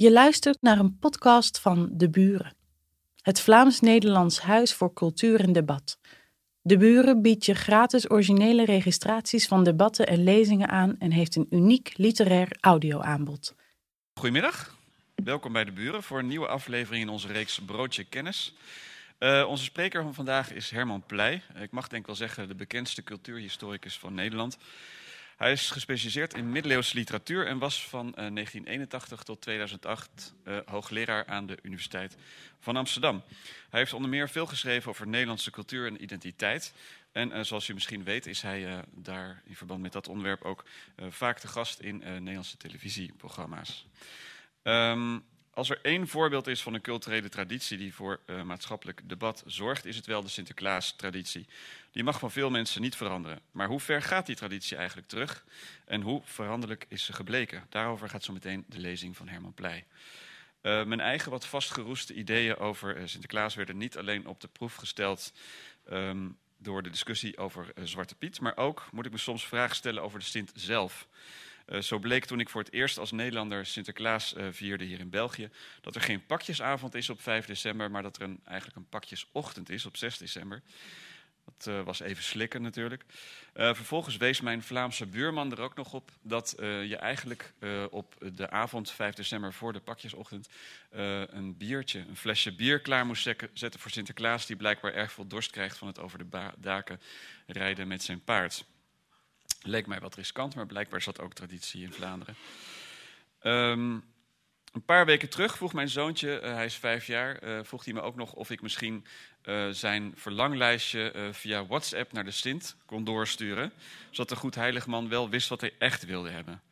Je luistert naar een podcast van De Buren, het Vlaams-Nederlands Huis voor Cultuur en Debat. De Buren biedt je gratis originele registraties van debatten en lezingen aan en heeft een uniek literair audioaanbod. Goedemiddag, welkom bij De Buren voor een nieuwe aflevering in onze reeks Broodje Kennis. Uh, onze spreker van vandaag is Herman Pleij. Ik mag denk wel zeggen de bekendste cultuurhistoricus van Nederland. Hij is gespecialiseerd in middeleeuwse literatuur en was van uh, 1981 tot 2008 uh, hoogleraar aan de Universiteit van Amsterdam. Hij heeft onder meer veel geschreven over Nederlandse cultuur en identiteit. En uh, zoals u misschien weet is hij daar in verband met dat onderwerp ook vaak te gast in Nederlandse televisieprogramma's. Um, als er één voorbeeld is van een culturele traditie die voor uh, maatschappelijk debat zorgt, is het wel de Sinterklaas-traditie. Die mag van veel mensen niet veranderen. Maar hoe ver gaat die traditie eigenlijk terug en hoe veranderlijk is ze gebleken? Daarover gaat zo meteen de lezing van Herman Pleij. Uh, mijn eigen wat vastgeroeste ideeën over uh, Sinterklaas werden niet alleen op de proef gesteld um, door de discussie over Zwarte Piet, maar ook moet ik me soms vragen stellen over de Sint zelf. Uh, zo bleek toen ik voor het eerst als Nederlander Sinterklaas uh, vierde hier in België, dat er geen pakjesavond is op 5 december, maar dat er een, eigenlijk een pakjesochtend is op 6 december. Dat uh, was even slikken natuurlijk. vervolgens wees mijn Vlaamse buurman er ook nog op dat je eigenlijk op de avond 5 december voor de pakjesochtend een biertje, een flesje bier klaar moest zetten voor Sinterklaas, die blijkbaar erg veel dorst krijgt van het over de daken rijden met zijn paard. Leek mij wat riskant, maar blijkbaar dat ook traditie in Vlaanderen. Um, een paar weken terug vroeg mijn zoontje, uh, hij is vijf jaar, uh, vroeg hij me ook nog of ik misschien uh, zijn verlanglijstje via WhatsApp naar de Sint kon doorsturen. Zodat de goed heilige man wel wist wat hij echt wilde hebben.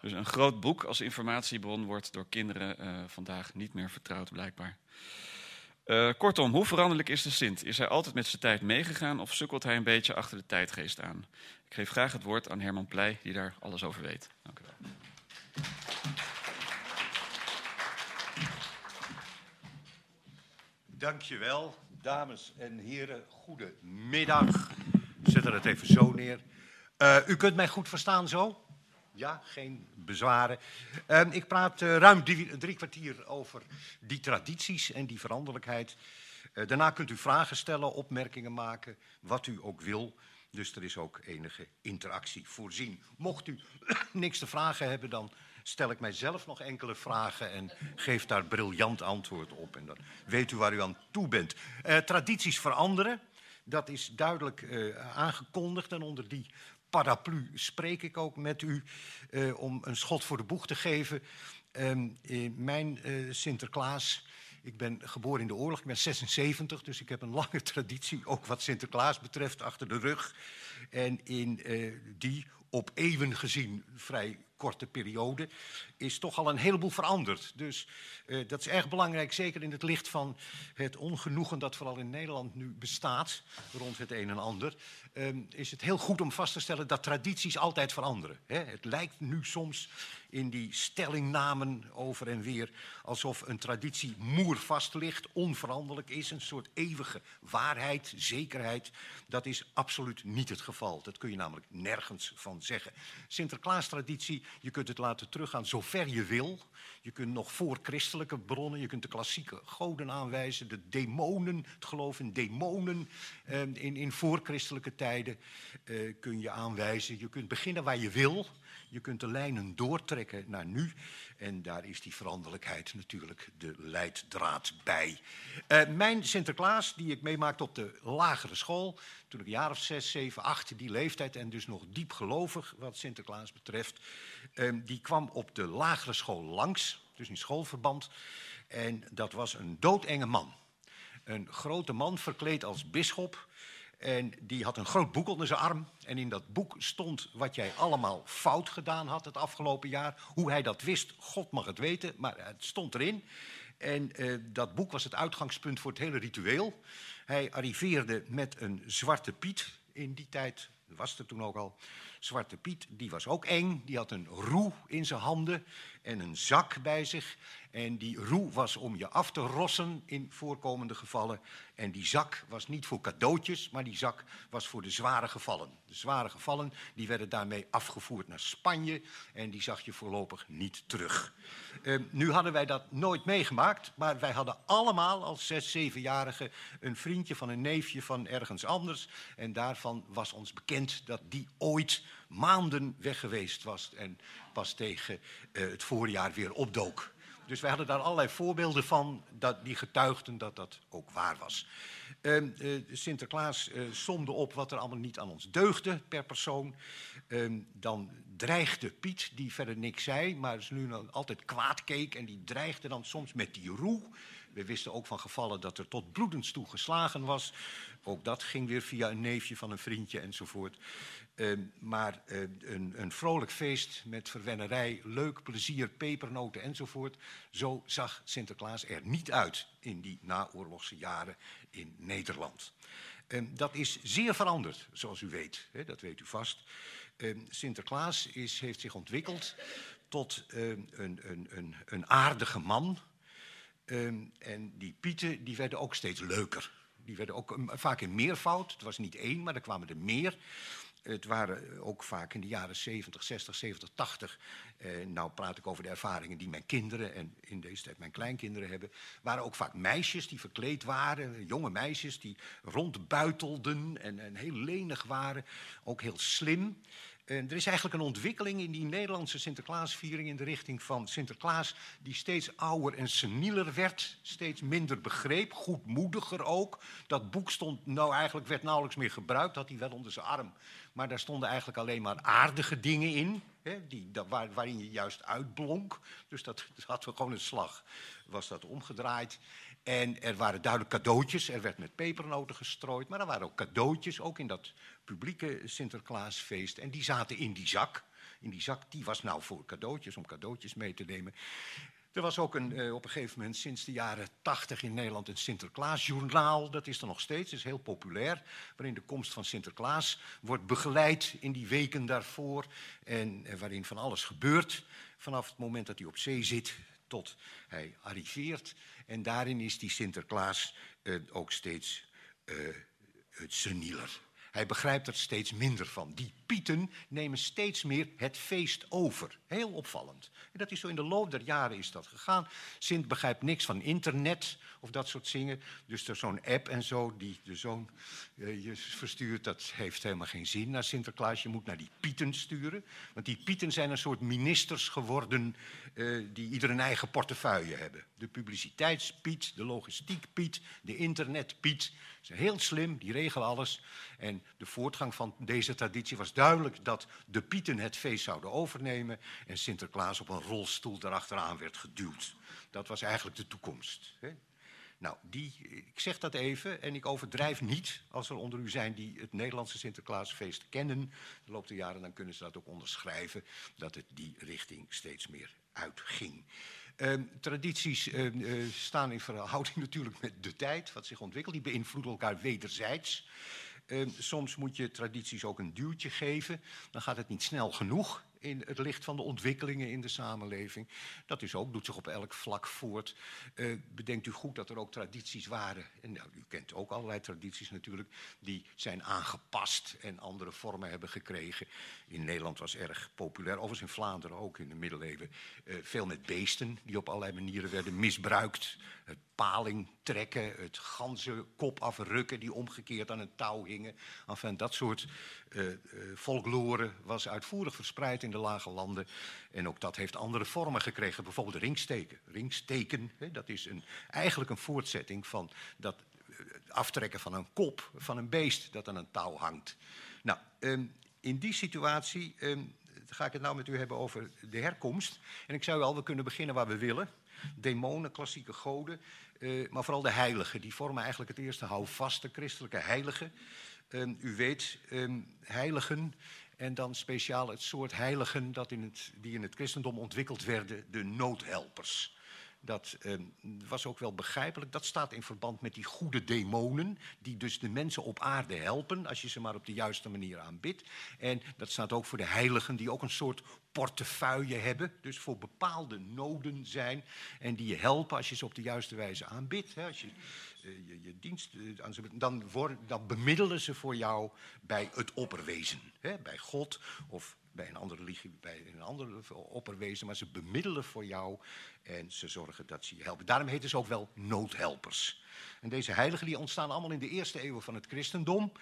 Dus een groot boek als informatiebron wordt door kinderen vandaag niet meer vertrouwd, blijkbaar. Uh, kortom, hoe veranderlijk is de Sint? Is hij altijd met zijn tijd meegegaan of sukkelt hij een beetje achter de tijdgeest aan? Ik geef graag het woord aan Herman Pleij, die daar alles over weet. Dank u wel. Dankjewel, dames en heren. Goedemiddag. Ik zet er het even zo neer. Uh, u kunt mij goed verstaan zo? Ja, geen bezwaren. Uh, ik praat uh, ruim drie, kwartier over die tradities en die veranderlijkheid. Uh, daarna kunt u vragen stellen, opmerkingen maken, wat u ook wil. Dus er is ook enige interactie voorzien. Mocht u niks te vragen hebben, dan stel ik mijzelf nog enkele vragen en geef daar briljant antwoord op. En dan weet u waar u aan toe bent. tradities veranderen. Dat is duidelijk aangekondigd en onder die paraplu spreek ik ook met u uh, om een schot voor de boeg te geven. Um, mijn uh, Sinterklaas, ik ben geboren in de oorlog, ik ben 76, dus ik heb een lange traditie, ook wat Sinterklaas betreft, achter de rug. En in die op eeuwen gezien vrij korte periode is toch al een heleboel veranderd. Dus dat is erg belangrijk, zeker in het licht van het ongenoegen dat vooral in Nederland nu bestaat rond het een en ander. Uh, is het heel goed om vast te stellen dat tradities altijd veranderen. Het lijkt nu soms in die stellingnamen over en weer alsof een traditie moervast ligt, onveranderlijk is, een soort eeuwige waarheid, zekerheid. Dat is absoluut niet het geval. Dat kun je namelijk nergens van zeggen. Sinterklaas-traditie, je kunt het laten teruggaan zover je wil. Je kunt nog voor christelijke bronnen, je kunt de klassieke goden aanwijzen, de demonen, het geloof in demonen eh, in, in voorchristelijke tijden eh, kun je aanwijzen. Je kunt beginnen waar je wil. Je kunt de lijnen doortrekken naar nu. En daar is die veranderlijkheid natuurlijk de leidraad bij. Uh, mijn Sinterklaas, die ik meemaakte op de lagere school, toen ik een jaar of zes, zeven, acht, die leeftijd, en dus nog diep gelovig wat Sinterklaas betreft, uh, die kwam op de lagere school langs, dus in schoolverband. En dat was een doodenge man. Een grote man verkleed als bisschop en die had een groot boek onder zijn arm. En in dat boek stond wat jij allemaal fout gedaan had het afgelopen jaar. Hoe hij dat wist, God mag het weten, maar het stond erin. En uh, dat boek was het uitgangspunt voor het hele ritueel. Hij arriveerde met een zwarte piet. In die tijd was er toen ook al. Zwarte Piet, die was ook eng. Die had een roe in zijn handen en een zak bij zich. En die roe was om je af te rossen in voorkomende gevallen. En die zak was niet voor cadeautjes, maar die zak was voor de zware gevallen. De zware gevallen die werden daarmee afgevoerd naar Spanje en die zag je voorlopig niet terug. Uh, nu hadden wij dat nooit meegemaakt, maar wij hadden allemaal als zes, zevenjarigen een vriendje van een neefje van ergens anders. En daarvan was ons bekend dat die ooit maanden weg geweest was en pas tegen uh, het voorjaar weer opdook. Dus wij hadden daar allerlei voorbeelden van dat, die getuigden dat dat ook waar was. Uh, uh, Sinterklaas uh, somde op wat er allemaal niet aan ons deugde per persoon. Ehm, dan dreigde Piet, die verder niks zei, maar ze nu altijd kwaad keek. En die dreigde dan soms met die roe. We wisten ook van gevallen dat er tot bloedens toe geslagen was. Ook dat ging weer via een neefje van een vriendje enzovoort. Uh, maar uh, een, een, vrolijk feest met verwennerij, leuk, plezier, pepernoten enzovoort. Zo zag Sinterklaas er niet uit in die naoorlogse jaren in Nederland. Uh, dat is zeer veranderd, zoals u weet. Dat weet u vast. Ehm, Sinterklaas is, heeft zich ontwikkeld tot ehm, een, een, een, aardige man. En die pieten die werden ook steeds leuker. Die werden ook vaak in meervoud. Het was niet één, maar er kwamen er meer. Het waren ook vaak in de jaren 70, 60, 70, 80. Eh, nou praat ik over de ervaringen die mijn kinderen en in deze tijd mijn kleinkinderen hebben. waren ook vaak meisjes die verkleed waren. Jonge meisjes die rondbuitelden en, en heel lenig waren. Ook heel slim. Uh, er is eigenlijk een ontwikkeling in die Nederlandse Sinterklaasviering in de richting van Sinterklaas, die steeds ouder en senieler werd, steeds minder begreep, goedmoediger ook. Dat boek stond, nou eigenlijk werd nauwelijks meer gebruikt, had hij wel onder zijn arm. Maar daar stonden eigenlijk alleen maar aardige dingen in, hè, die, waar, waarin je juist uitblonk. Dus dat, dat had gewoon een slag, was dat omgedraaid. En er waren duidelijk cadeautjes. Er werd met pepernoten gestrooid. Maar er waren ook cadeautjes, ook in dat publieke Sinterklaasfeest. En die zaten in die zak. In die zak, die was nou voor cadeautjes, om cadeautjes mee te nemen. Er was ook een, uh, op een gegeven moment sinds de jaren tachtig in Nederland een Sinterklaasjournaal. Dat is er nog steeds, is heel populair. Waarin de komst van Sinterklaas wordt begeleid in die weken daarvoor. En uh, waarin van alles gebeurt. Vanaf het moment dat hij op zee zit tot hij arriveert. En daarin is die Sinterklaas uh, ook steeds het senieler. Hij begrijpt er steeds minder van. Die pieten nemen steeds meer het feest over. Heel opvallend. En dat is zo in de loop der jaren is dat gegaan. Sint begrijpt niks van internet of dat soort dingen. Dus er zo'n app en zo die de zoon uh, je verstuurt, dat heeft helemaal geen zin naar Sinterklaas. Je moet naar die pieten sturen. Want die pieten zijn een soort ministers geworden uh, die ieder een eigen portefeuille hebben. De publiciteitspiet, de logistiekpiet, de internetpiet. Ze zijn heel slim, die regelen alles. En de voortgang van deze traditie was duidelijk dat de pieten het feest zouden overnemen en Sinterklaas op een rolstoel daarachteraan werd geduwd. Dat was eigenlijk de toekomst. Hè? Nou, die, ik zeg dat even en ik overdrijf niet. Als er onder u zijn die het Nederlandse Sinterklaasfeest kennen, de loop der jaren, dan kunnen ze dat ook onderschrijven, dat het die richting steeds meer uitging. Uh, tradities uh, uh, staan in verhouding natuurlijk met de tijd, wat zich ontwikkelt. Die beïnvloeden elkaar wederzijds. Uh, soms moet je tradities ook een duwtje geven. Dan gaat het niet snel genoeg in het licht van de ontwikkelingen in de samenleving. Dat is ook, doet zich op elk vlak voort. Uh, bedenkt u goed dat er ook tradities waren, en nou, u kent ook allerlei tradities natuurlijk, die zijn aangepast en andere vormen hebben gekregen. In Nederland was erg populair, overigens in Vlaanderen ook in de middeleeuwen, uh, veel met beesten die op allerlei manieren werden misbruikt. Het paling trekken, het ganzenkop afrukken die omgekeerd aan een touw hingen. Enfin, dat soort uh, folklore was uitvoerig verspreid in de lage landen. En ook dat heeft andere vormen gekregen, bijvoorbeeld ringsteken. Ringsteken, hè, dat is een, eigenlijk een voortzetting van dat aftrekken van een kop van een beest dat aan een touw hangt. Nou, um, in die situatie um, ga ik het nou met u hebben over de herkomst. En ik zou al, we kunnen beginnen waar we willen. Demonen, klassieke goden, uh, maar vooral de heiligen. Die vormen eigenlijk het eerste houvaste christelijke heiligen. Um, u weet, um, heiligen en dan speciaal het soort heiligen dat in het, die in het christendom ontwikkeld werden, de noodhelpers. Dat eh, was ook wel begrijpelijk. Dat staat in verband met die goede demonen, die dus de mensen op aarde helpen, als je ze maar op de juiste manier aanbidt. En dat staat ook voor de heiligen, die ook een soort portefeuille hebben, dus voor bepaalde noden zijn en die je helpen als je ze op de juiste wijze aanbidt. Hè, als je, eh, je, dienst eh, aan ze, dan, dan bemiddelen ze voor jou bij het opperwezen, hè, bij God of bij een andere religie, bij een andere opperwezen, maar ze bemiddelen voor jou en ze zorgen dat ze je helpen. Daarom heten ze ook wel noodhelpers. En deze heiligen die ontstaan allemaal in de eerste eeuwen van het christendom.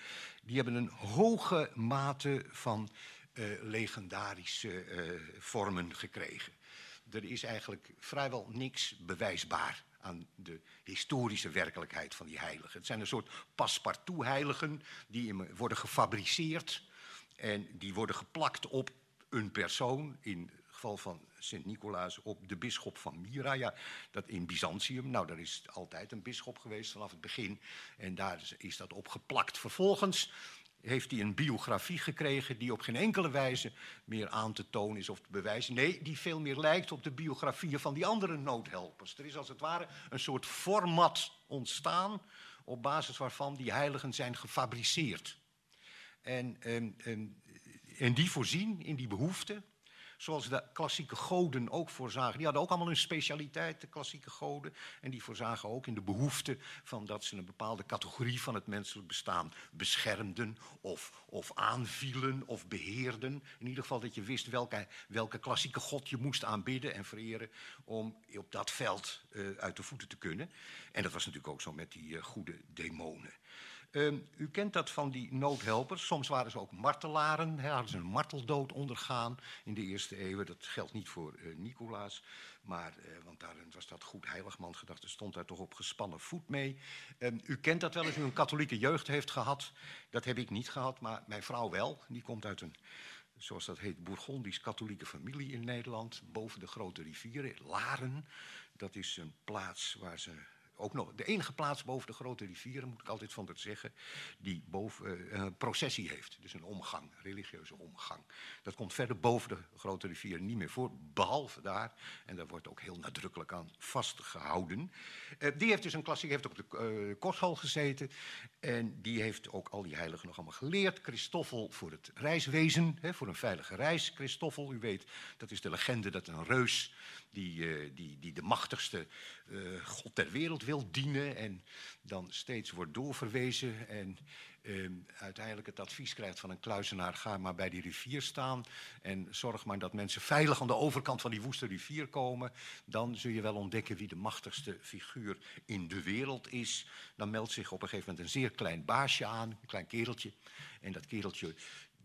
Die hebben een hoge mate van uh, legendarische uh, vormen gekregen. Er is eigenlijk vrijwel niks bewijsbaar aan de historische werkelijkheid van die heiligen. Het zijn een soort paspartout-heiligen die worden gefabriceerd en die worden geplakt op een persoon. In het geval van Sint-Nicolaas op de bisschop van Myra. Ja, dat in Byzantium, nou daar is altijd een bisschop geweest vanaf het begin. En daar is dat op geplakt. Vervolgens heeft hij een biografie gekregen die op geen enkele wijze meer aan te tonen is of te bewijzen. Nee, die veel meer lijkt op de biografieën van die andere noodhelpers. Er is als het ware een soort format ontstaan op basis waarvan die heiligen zijn gefabriceerd. En, en, die voorzien in die behoeften Zoals de klassieke goden ook voorzagen. Die hadden ook allemaal een specialiteit, de klassieke goden. En die voorzagen ook in de behoefte van dat ze een bepaalde categorie van het menselijk bestaan beschermden of, of aanvielen of beheerden. In ieder geval dat je wist welke, welke klassieke god je moest aanbidden en vereren om op dat veld uh, uit de voeten te kunnen. En dat was natuurlijk ook zo met die uh, goede demonen. Uh, u kent dat van die noodhelpers. Soms waren ze ook martelaren. Hè, hadden ze een marteldood ondergaan in de eerste eeuwen. Dat geldt niet voor uh, Nicolaas. Maar, uh, want daar was dat goed heiligman gedacht. Er stond daar toch op gespannen voet mee. Uh, u kent dat wel als u een katholieke jeugd heeft gehad. Dat heb ik niet gehad, maar mijn vrouw wel. Die komt uit een zoals dat heet, Bourgondisch-katholieke familie in Nederland, boven de grote rivieren, Laren. Dat is een plaats waar ze ook nog de enige plaats boven de grote rivieren, moet ik altijd van het zeggen, die boven, uh, een processie heeft. Dus een omgang, religieuze omgang. Dat komt verder boven de grote rivieren niet meer voor, behalve daar. En daar wordt ook heel nadrukkelijk aan vastgehouden. Uh, die heeft dus een klassiek, heeft op de uh, kostschool gezeten. En die heeft ook al die heiligen nog allemaal geleerd. Christoffel voor het reiswezen, hè, voor een veilige reis. Christoffel, u weet, dat is de legende dat een reus die, die, die de machtigste God ter wereld wil dienen en dan steeds wordt doorverwezen en uh, uiteindelijk het advies krijgt van een kluizenaar, ga maar bij die rivier staan en zorg maar dat mensen veilig aan de overkant van die woeste rivier komen, dan zul je wel ontdekken wie de machtigste figuur in de wereld is. Dan meldt zich op een gegeven moment een zeer klein baasje aan, een klein kereltje, en dat kereltje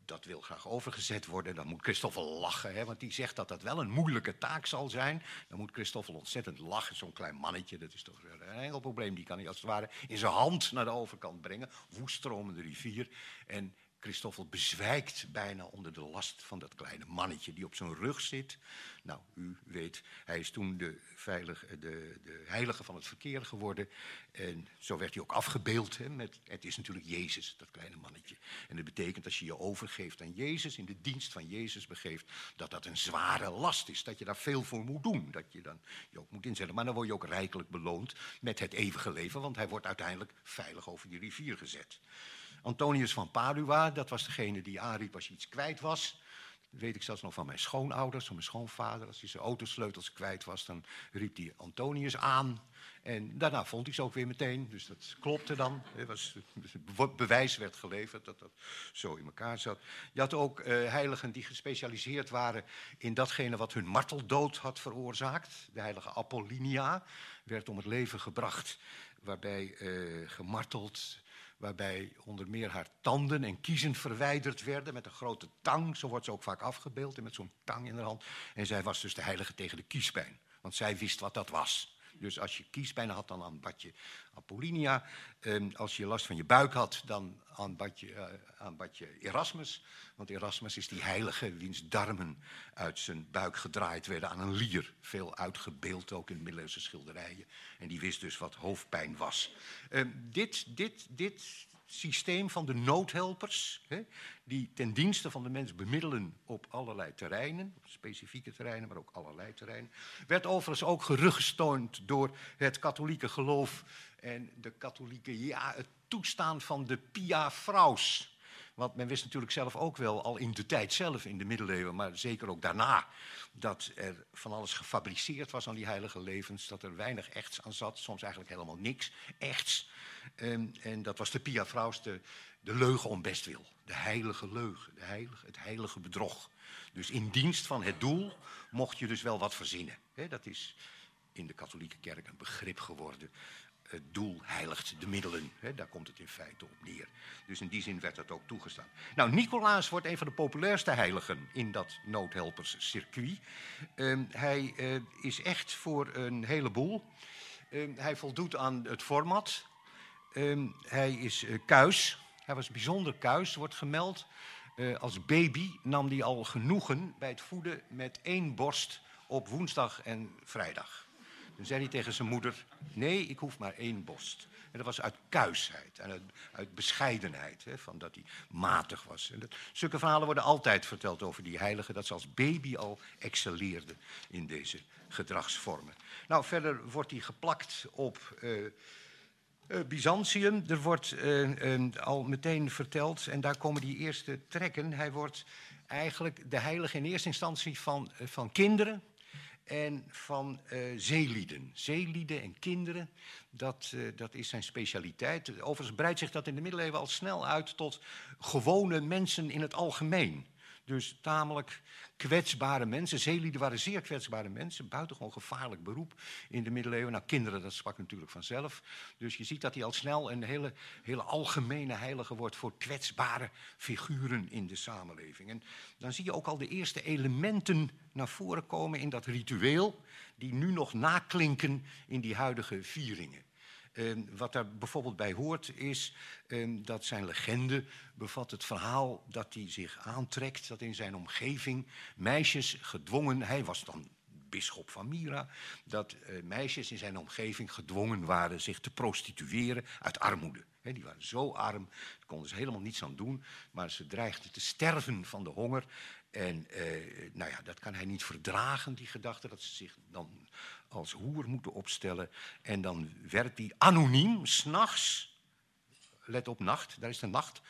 dat wil graag overgezet worden. Dan moet Christoffel lachen, hè, want die zegt dat dat wel een moeilijke taak zal zijn. Dan moet Christoffel ontzettend lachen. Zo'n klein mannetje, dat is toch een enkel probleem. Die kan hij als het ware in zijn hand naar de overkant brengen. Woeststromende rivier. En Christoffel bezwijkt bijna onder de last van dat kleine mannetje die op zijn rug zit. Nou, u weet, hij is toen de, de, de heilige van het verkeer geworden. En zo werd hij ook afgebeeld. Hè, met, het is natuurlijk Jezus, dat kleine mannetje. En dat betekent als je je overgeeft aan Jezus, in de dienst van Jezus begeeft, dat dat een zware last is. Dat je daar veel voor moet doen. Dat je dan je ook moet inzetten. Maar dan word je ook rijkelijk beloond met het eeuwige leven, want hij wordt uiteindelijk veilig over die rivier gezet. Antonius van Padua, dat was degene die aanriep als je iets kwijt was. Dat weet ik zelfs nog van mijn schoonouders, van mijn schoonvader. Als hij zijn autosleutels kwijt was, dan riep hij Antonius aan. En daarna vond hij ze ook weer meteen, dus dat klopte dan. Het was, bewijs werd geleverd dat dat zo in elkaar zat. Je had ook uh, heiligen die gespecialiseerd waren in datgene wat hun marteldood had veroorzaakt. De heilige Apollinia werd om het leven gebracht, waarbij uh, gemarteld waarbij onder meer haar tanden en kiezen verwijderd werden met een grote tang. Zo wordt ze ook vaak afgebeeld, met zo'n tang in de hand. En zij was dus de heilige tegen de kiespijn, want zij wist wat dat was. Dus als je kiespijn had, dan aanbad je Apollinia. En als je last van je buik had, dan aanbad je, uh, aanbad je Erasmus. Want Erasmus is die heilige wiens darmen uit zijn buik gedraaid werden aan een lier. Veel uitgebeeld, ook in middeleeuwse schilderijen. En die wist dus wat hoofdpijn was. Uh, dit, dit, dit systeem van de noodhelpers, hè, die ten dienste van de mens bemiddelen op allerlei terreinen, specifieke terreinen, maar ook allerlei terreinen, werd overigens ook gerugsteund door het katholieke geloof en de katholieke, ja, het toestaan van de Pia Fraus. Want men wist natuurlijk zelf ook wel, al in de tijd zelf, in de middeleeuwen, maar zeker ook daarna, dat er van alles gefabriceerd was aan die heilige levens, dat er weinig echts aan zat, soms eigenlijk helemaal niks echts. Ehm, en dat was de Pia de, leugen om bestwil, de heilige leugen, de heilige, het heilige bedrog. Dus in dienst van het doel mocht je dus wel wat verzinnen. dat is in de katholieke kerk een begrip geworden het doel heiligt de middelen. Daar komt het in feite op neer. Dus in die zin werd dat ook toegestaan. Nou, Nicolaas wordt een van de populairste heiligen in dat noodhelperscircuit. Uh, hij uh, is echt voor een heleboel. Uh, hij voldoet aan het format. Ehm, hij is uh, kuis. Hij was bijzonder kuis, wordt gemeld. als baby nam hij al genoegen bij het voeden met één borst op woensdag en vrijdag. Toen zei hij tegen zijn moeder: Nee, ik hoef maar één borst. En dat was uit kuisheid en uit, bescheidenheid, hè, van dat hij matig was. En dat, zulke verhalen worden altijd verteld over die heilige, dat ze als baby al excelleerde in deze gedragsvormen. Nou, verder wordt hij geplakt op. Uh, uh, Byzantium, er wordt uh, al meteen verteld, en daar komen die eerste trekken. Hij wordt eigenlijk de heilige in eerste instantie van, van kinderen, en van zeelieden. Zeelieden en kinderen, dat, dat is zijn specialiteit. Overigens breidt zich dat in de middeleeuwen al snel uit tot gewone mensen in het algemeen. Dus tamelijk kwetsbare mensen. Zeelieden waren zeer kwetsbare mensen. Buitengewoon gevaarlijk beroep in de middeleeuwen. Nou, kinderen, dat sprak natuurlijk vanzelf. Dus je ziet dat hij al snel een hele, hele algemene heilige wordt voor kwetsbare figuren in de samenleving. En dan zie je ook al de eerste elementen naar voren komen in dat ritueel, die nu nog naklinken in die huidige vieringen. Ehm, wat daar bijvoorbeeld bij hoort is ehm, dat zijn legende bevat het verhaal dat hij zich aantrekt, dat in zijn omgeving meisjes gedwongen, hij was dan bisschop van Mira, dat uh, meisjes in zijn omgeving gedwongen waren zich te prostitueren uit armoede. die waren zo arm, daar konden ze helemaal niets aan doen, maar ze dreigden te sterven van de honger. En uh, nou ja, dat kan hij niet verdragen, die gedachte, dat ze zich dan als hoer moeten opstellen. En dan werkt hij anoniem, s'nachts, let op nacht, daar is de nacht,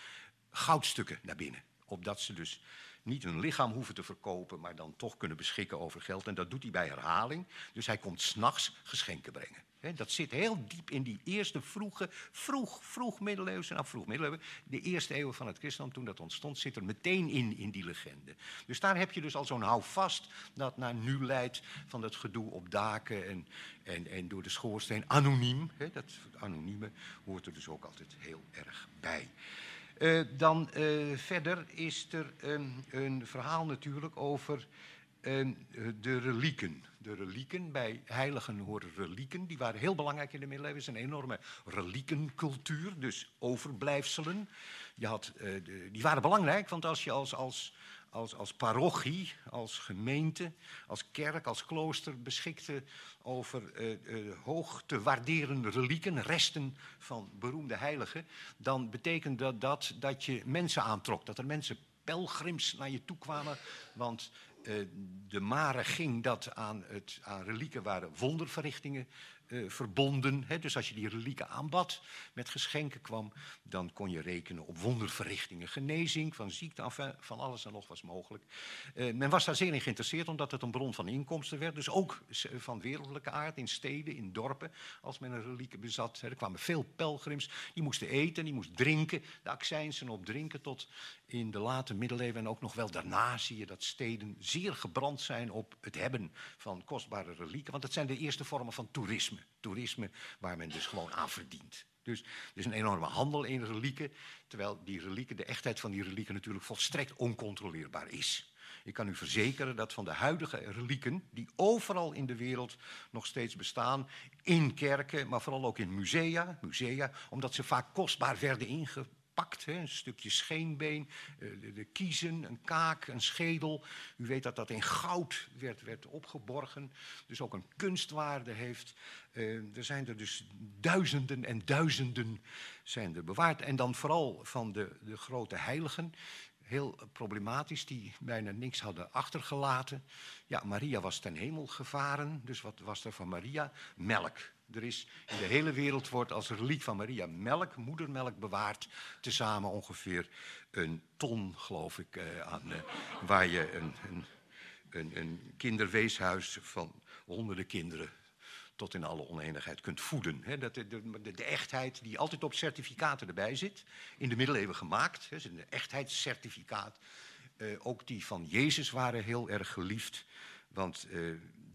goudstukken naar binnen. Opdat ze dus niet hun lichaam hoeven te verkopen, maar dan toch kunnen beschikken over geld. En dat doet hij bij herhaling. Dus hij komt s'nachts geschenken brengen dat zit heel diep in die eerste vroege, vroeg, vroeg middeleeuwse, nou vroeg middeleeuwen, de eerste eeuwen van het christendom, toen dat ontstond, zit er meteen in, in die legende. Dus daar heb je dus al zo'n houvast dat naar nu leidt van dat gedoe op daken en, en, en door de schoorsteen, anoniem. dat anonieme hoort er dus ook altijd heel erg bij. Uh, dan uh, verder is er een verhaal natuurlijk over uh, de relieken de relieken. Bij heiligen horen relieken. Die waren heel belangrijk in de middeleeuwen. Het is een enorme reliekencultuur, dus overblijfselen. Je had, de, die waren belangrijk, want als je als, als, als, als parochie, als gemeente, als kerk, als klooster beschikte over uh, hoog te waarderende relieken, resten van beroemde heiligen, dan betekende dat dat je mensen aantrok. Dat er mensen pelgrims naar je toe kwamen, want de mare ging dat aan, het, aan relieken waren wonderverrichtingen uh, verbonden. Hè? Dus als je die relieken aanbad, met geschenken kwam, dan kon je rekenen op wonderverrichtingen. Genezing van ziekte, van alles en nog was mogelijk. Uh, men was daar zeer in geïnteresseerd, omdat het een bron van inkomsten werd. Dus ook van wereldlijke aard, in steden, in dorpen, als men een relieke bezat. Hè? Er kwamen veel pelgrims, die moesten eten, die moesten drinken. De accijnsen op drinken tot in de late middeleeuwen en ook nog wel daarna zie je dat steden zeer gebrand zijn op het hebben van kostbare relieken. Want dat zijn de eerste vormen van toerisme. Toerisme waar men dus gewoon aan verdient. Dus er is een enorme handel in relieken, terwijl die relieken, de echtheid van die relieken natuurlijk volstrekt oncontroleerbaar is. Ik kan u verzekeren dat van de huidige relieken, die overal in de wereld nog steeds bestaan, in kerken, maar vooral ook in musea, musea omdat ze vaak kostbaar werden ingepakt een stukje scheenbeen, eh, de, de kiezen, een kaak, een schedel. U weet dat dat in goud werd, werd opgeborgen, dus ook een kunstwaarde heeft. Eh, er zijn er dus duizenden en duizenden zijn er bewaard. En dan vooral van de, de grote heiligen heel problematisch, die bijna niks hadden achtergelaten. Ja, Maria was ten hemel gevaren, dus wat was er van Maria? Melk. Er is in de hele wereld wordt als reliek van Maria melk, moedermelk bewaard. Tezamen ongeveer een ton, geloof ik, eh, aan, eh, waar je een, een, een, een kinderweeshuis van honderden kinderen tot in alle oneenigheid kunt voeden. Dat de, de, de, echtheid die altijd op certificaten erbij zit, in de middeleeuwen gemaakt, he, een echtheidscertificaat. Uh, ook die van Jezus waren heel erg geliefd, want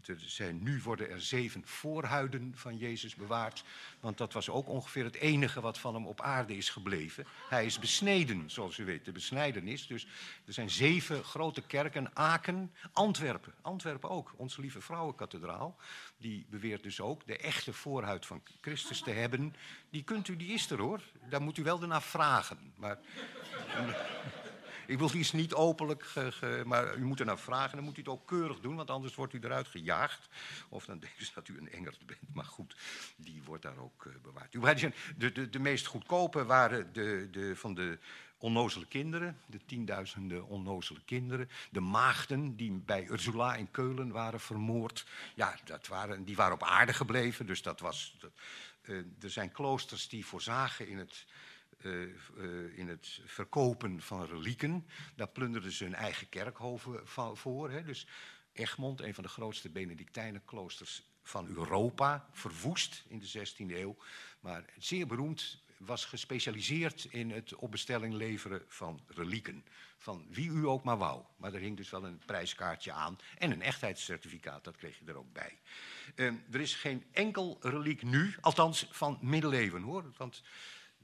er zijn, nu worden er zeven voorhuiden van Jezus bewaard. Want dat was ook ongeveer het enige wat van hem op aarde is gebleven. Hij is besneden, zoals u weet, de besnijdenis. Dus er zijn zeven grote kerken. Aken, Antwerpen, Antwerpen ook, onze lieve vrouwenkathedraal. Die beweert dus ook de echte voorhuid van Christus te hebben. Die kunt u, die is er hoor. Daar moet u wel ernaar vragen. Maar... Ik wil iets niet openlijk, ge, maar u moet er naar vragen. Dan moet u het ook keurig doen, want anders wordt u eruit gejaagd. Of dan denken ze dat u een engert bent. Maar goed, die wordt daar ook uh, bewaard. De, de, de meest goedkope waren de, de, van de onnozele kinderen, de tienduizenden onnozele kinderen. De maagden die bij Ursula in Keulen waren vermoord. Ja, dat waren, die waren op aarde gebleven, dus dat was... Uh, er zijn kloosters die voorzagen in het in het verkopen van relieken. Daar plunderden ze hun eigen kerkhoven voor. Hè. Dus Egmond, een van de grootste Benedictijnenkloosters van Europa, verwoest in de 16e eeuw. Maar zeer beroemd, was gespecialiseerd in het op bestelling leveren van relieken. Van wie u ook maar wou. Maar er hing dus wel een prijskaartje aan. En een echtheidscertificaat, dat kreeg je er ook bij. Uh, er is geen enkel reliek nu, althans van middeleeuwen hoor. Want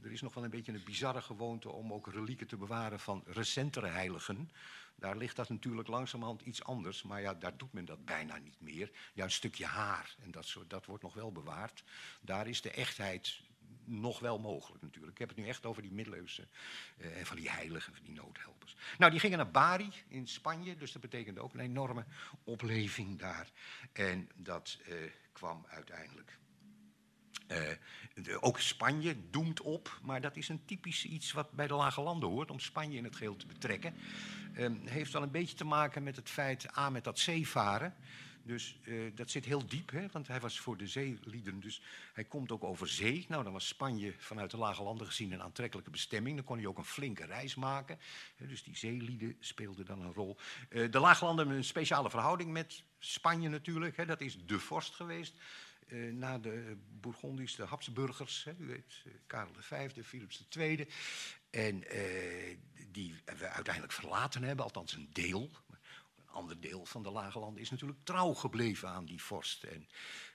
er is nog wel een beetje een bizarre gewoonte om ook relieken te bewaren van recentere heiligen. Daar ligt dat natuurlijk langzamerhand iets anders, maar ja, daar doet men dat bijna niet meer. Ja, een stukje haar, en dat, soort, dat wordt nog wel bewaard. Daar is de echtheid nog wel mogelijk natuurlijk. Ik heb het nu echt over die middeleeuwse uh, en van die heiligen, van die noodhelpers. Nou, die gingen naar Bari in Spanje, dus dat betekende ook een enorme opleving daar. En dat uh, kwam uiteindelijk uh, ook Spanje doemt op, maar dat is een typisch iets wat bij de lage landen hoort, om Spanje in het geheel te betrekken. Uh, heeft wel een beetje te maken met het feit, A, met dat zeevaren. Dus uh, dat zit heel diep, hè, want hij was voor de zeelieden, dus hij komt ook over zee. Nou, dan was Spanje vanuit de lage landen gezien een aantrekkelijke bestemming. Dan kon hij ook een flinke reis maken. dus die zeelieden speelden dan een rol. Uh, de lage landen hebben een speciale verhouding met Spanje natuurlijk. Hè, dat is de vorst geweest uh, na de Bourgondische Habsburgers, hè, u weet, uh, Karel V, Philips II. En die we uiteindelijk verlaten hebben, althans een deel. Een ander deel van de Lage Landen is natuurlijk trouw gebleven aan die vorst. En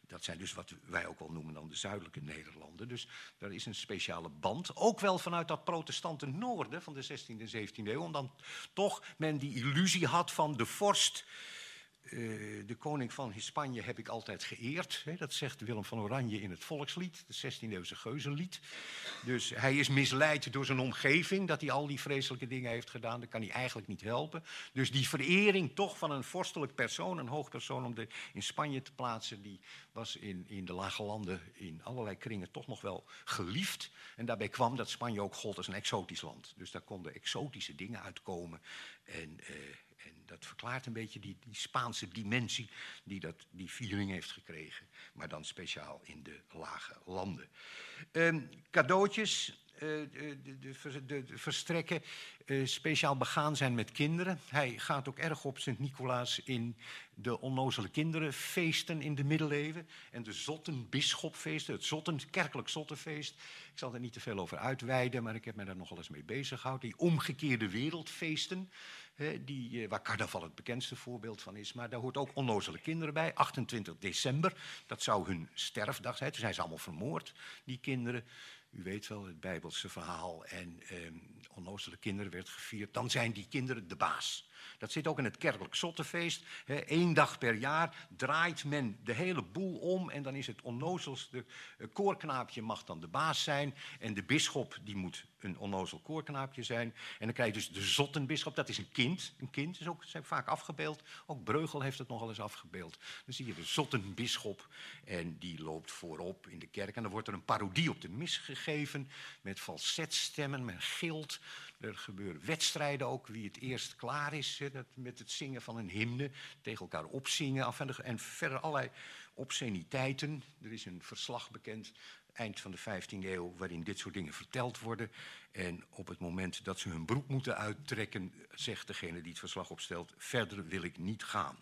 dat zijn dus wat wij ook wel noemen dan de zuidelijke Nederlanden. Dus daar is een speciale band. Ook wel vanuit dat protestante noorden van de 16e en 17e eeuw. Omdat toch men die illusie had van de vorst uh, de koning van Spanje heb ik altijd geëerd. Hè, dat zegt Willem van Oranje in het volkslied, het 16e-eeuwse geuzenlied. Dus hij is misleid door zijn omgeving, dat hij al die vreselijke dingen heeft gedaan. Dat kan hij eigenlijk niet helpen. Dus die verering toch van een vorstelijk persoon, een hoogpersoon om de, in Spanje te plaatsen, die was in, in de lage landen in allerlei kringen toch nog wel geliefd. En daarbij kwam dat Spanje ook gold als een exotisch land. Dus daar konden exotische dingen uitkomen. En... Uh, en dat verklaart een beetje die, die Spaanse dimensie die dat, die viering heeft gekregen. Maar dan speciaal in de lage landen. Uh, cadeautjes. Uh, de, de, de, verstrekken, uh, speciaal begaan zijn met kinderen. Hij gaat ook erg op Sint-Nicolaas in de onnozele kinderenfeesten in de middeleeuwen. En de zottenbischopfeesten, het zotten, kerkelijk zottenfeest. Ik zal er niet te veel over uitweiden, maar ik heb me daar nogal eens mee bezig gehouden. Die omgekeerde wereldfeesten die, eh, waar carnaval het bekendste voorbeeld van is. Maar daar hoort ook onnozele kinderen bij. 28 december, dat zou hun sterfdag zijn. Toen zijn ze allemaal vermoord, die kinderen. U weet wel, het Bijbelse verhaal. En eh, onnozele kinderen werd gevierd. Dan zijn die kinderen de baas. Dat zit ook in het kerkelijk zottenfeest. Eén dag per jaar draait men de hele boel om en dan is het onnozelste uh, koorknaapje mag dan de baas zijn en de bisschop die moet een onnozel koorknaapje zijn. En dan krijg je dus de zottenbisschop, dat is een kind. Een kind is ook zijn vaak afgebeeld. Ook Breugel heeft het nogal eens afgebeeld. Dan zie je de zottenbisschop en die loopt voorop in de kerk. En dan wordt er een parodie op de mis gegeven met falsetstemmen, met gild. Er gebeuren wedstrijden ook, wie het eerst klaar is met het zingen van een hymne. Tegen elkaar opzingen en verder allerlei obsceniteiten. Er is een verslag bekend eind van de 15e eeuw waarin dit soort dingen verteld worden. En op het moment dat ze hun broek moeten uittrekken, zegt degene die het verslag opstelt, verder wil ik niet gaan.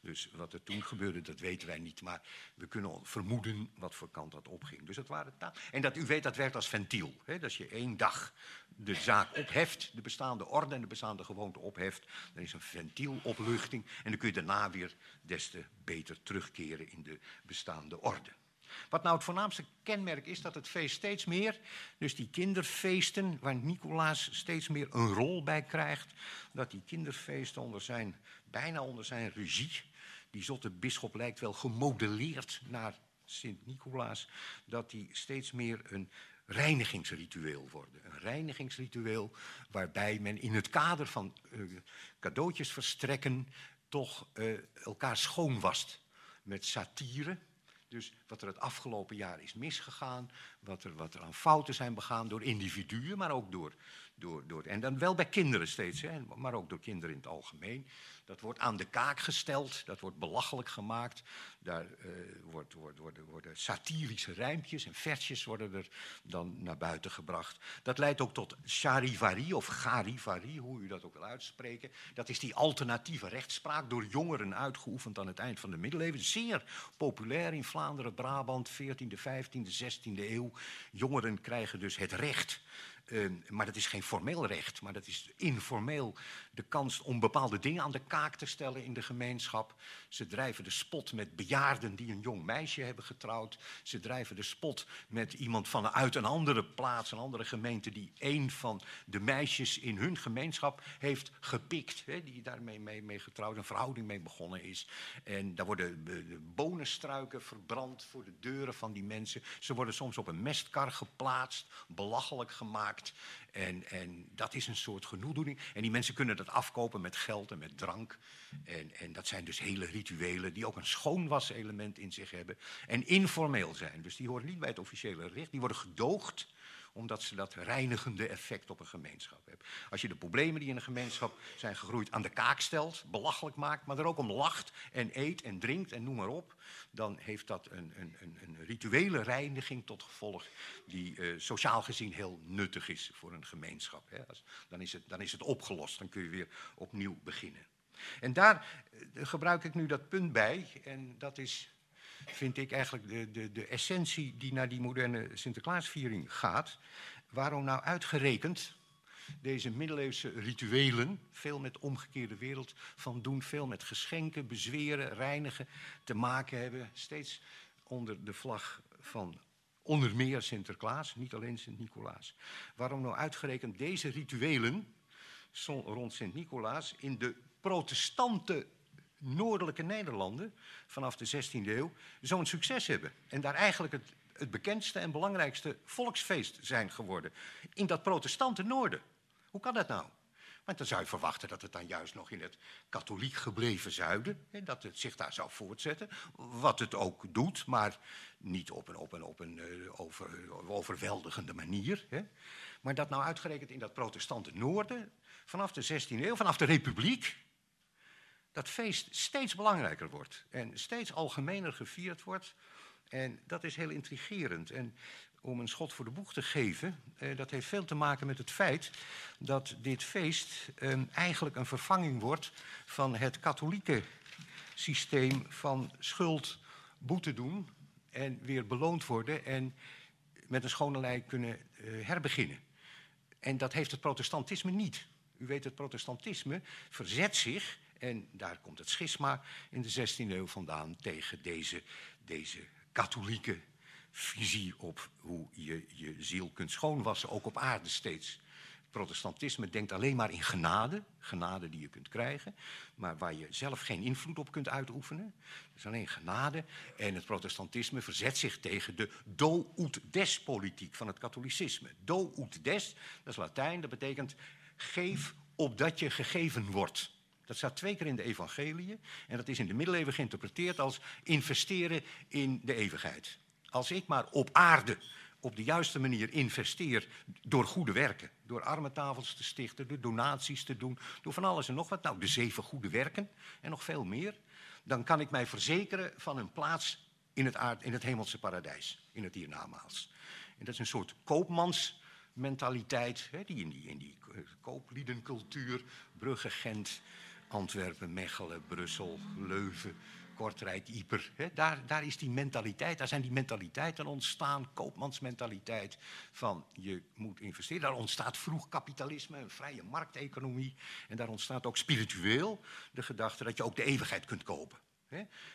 Dus wat er toen gebeurde, dat weten wij niet. Maar we kunnen vermoeden wat voor kant dat opging. Dus dat waren taal. En dat u weet, dat werkt als ventiel. Hè? Dat je één dag de zaak opheft, de bestaande orde en de bestaande gewoonte opheft. Dan is een ventielopluchting. En dan kun je daarna weer des te beter terugkeren in de bestaande orde. Wat nou het voornaamste kenmerk is, dat het feest steeds meer, dus die kinderfeesten, waar Nicolaas steeds meer een rol bij krijgt, dat die kinderfeesten onder zijn, bijna onder zijn regie, die zotte bisschop lijkt wel gemodelleerd naar Sint-Nicolaas, dat die steeds meer een reinigingsritueel worden. Een reinigingsritueel waarbij men in het kader van uh, cadeautjes verstrekken toch uh, elkaar schoonwast met satire, dus wat er het afgelopen jaar is misgegaan, wat er, wat er aan fouten zijn begaan door individuen, maar ook door, door, door en dan wel bij kinderen steeds, hè, maar ook door kinderen in het algemeen. Dat wordt aan de kaak gesteld, dat wordt belachelijk gemaakt. Daar uh, wordt, wordt, worden, worden satirische rijmpjes en versjes worden er dan naar buiten gebracht. Dat leidt ook tot charivari of garivari, hoe u dat ook wil uitspreken. Dat is die alternatieve rechtspraak door jongeren uitgeoefend aan het eind van de middeleeuwen. Zeer populair in Vlaanderen, Brabant, 14e, 15e, 16e eeuw. Jongeren krijgen dus het recht uh, maar dat is geen formeel recht, maar dat is informeel de kans om bepaalde dingen aan de kaak te stellen in de gemeenschap. Ze drijven de spot met bejaarden die een jong meisje hebben getrouwd. Ze drijven de spot met iemand vanuit een andere plaats, een andere gemeente, die een van de meisjes in hun gemeenschap heeft gepikt. Hè, die daarmee mee, mee getrouwd, een verhouding mee begonnen is. En daar worden de bonenstruiken verbrand voor de deuren van die mensen. Ze worden soms op een mestkar geplaatst, belachelijk gemaakt. En, en dat is een soort genoegdoening. En die mensen kunnen dat afkopen met geld en met drank. En, en dat zijn dus hele rituelen die ook een schoonwaselement in zich hebben. En informeel zijn. Dus die horen niet bij het officiële recht. Die worden gedoogd omdat ze dat reinigende effect op een gemeenschap hebben. Als je de problemen die in een gemeenschap zijn gegroeid aan de kaak stelt, belachelijk maakt, maar er ook om lacht en eet en drinkt en noem maar op, dan heeft dat een, een, een, rituele reiniging tot gevolg die uh, sociaal gezien heel nuttig is voor een gemeenschap. Hè. Dan, is het, dan is het opgelost, dan kun je weer opnieuw beginnen. En daar uh, gebruik ik nu dat punt bij, en dat is vind ik eigenlijk de, de, de essentie die naar die moderne Sinterklaasviering gaat. Waarom nou uitgerekend deze middeleeuwse rituelen, veel met omgekeerde wereld van doen, veel met geschenken, bezweren, reinigen te maken hebben, steeds onder de vlag van onder meer Sinterklaas, niet alleen Sint-Nicolaas. Waarom nou uitgerekend deze rituelen rond Sint-Nicolaas in de protestante noordelijke Nederlanden vanaf de 16e eeuw zo'n succes hebben. En daar eigenlijk het, het bekendste en belangrijkste volksfeest zijn geworden. In dat protestante noorden. Hoe kan dat nou? Want dan zou je verwachten dat het dan juist nog in het katholiek gebleven zuiden, hè, dat het zich daar zou voortzetten. Wat het ook doet, maar niet op een, op een, op een uh, over, overweldigende manier. Hè. Maar dat nou uitgerekend in dat protestante noorden, vanaf de 16e eeuw, vanaf de republiek, dat feest steeds belangrijker wordt en steeds algemener gevierd wordt. En dat is heel intrigerend. En om een schot voor de boeg te geven, eh, dat heeft veel te maken met het feit dat dit feest eh, eigenlijk een vervanging wordt van het katholieke systeem van schuld, boete doen en weer beloond worden en met een schone lei kunnen eh, herbeginnen. En dat heeft het protestantisme niet. U weet, het protestantisme verzet zich en daar komt het schisma in de 16e eeuw vandaan tegen deze, deze katholieke visie op hoe je je ziel kunt schoonwassen, ook op aarde steeds protestantisme denkt alleen maar in genade, genade die je kunt krijgen, maar waar je zelf geen invloed op kunt uitoefenen. Is alleen genade. En het protestantisme verzet zich tegen de do ut des politiek van het katholicisme. Do ut des, dat is Latijn, dat betekent geef opdat je gegeven wordt. Dat staat twee keer in de evangelie en dat is in de middeleeuwen geïnterpreteerd als investeren in de eeuwigheid. Als ik maar op aarde op de juiste manier investeer door goede werken. Door armetafels te stichten, door donaties te doen, door van alles en nog wat. Nou, de zeven goede werken en nog veel meer. Dan kan ik mij verzekeren van een plaats in het, in het hemelse paradijs, in het hiernamaals. En dat is een soort koopmansmentaliteit, hè, die in die, in die koopliedencultuur, Brugge, Gent, Antwerpen, Mechelen, Brussel, Leuven, Kortrijk, Ieper. Daar, daar is die mentaliteit, daar zijn die mentaliteiten ontstaan, koopmansmentaliteit van je moet investeren. Daar ontstaat vroeg kapitalisme, een vrije markteconomie. En daar ontstaat ook spiritueel de gedachte dat je ook de eeuwigheid kunt kopen.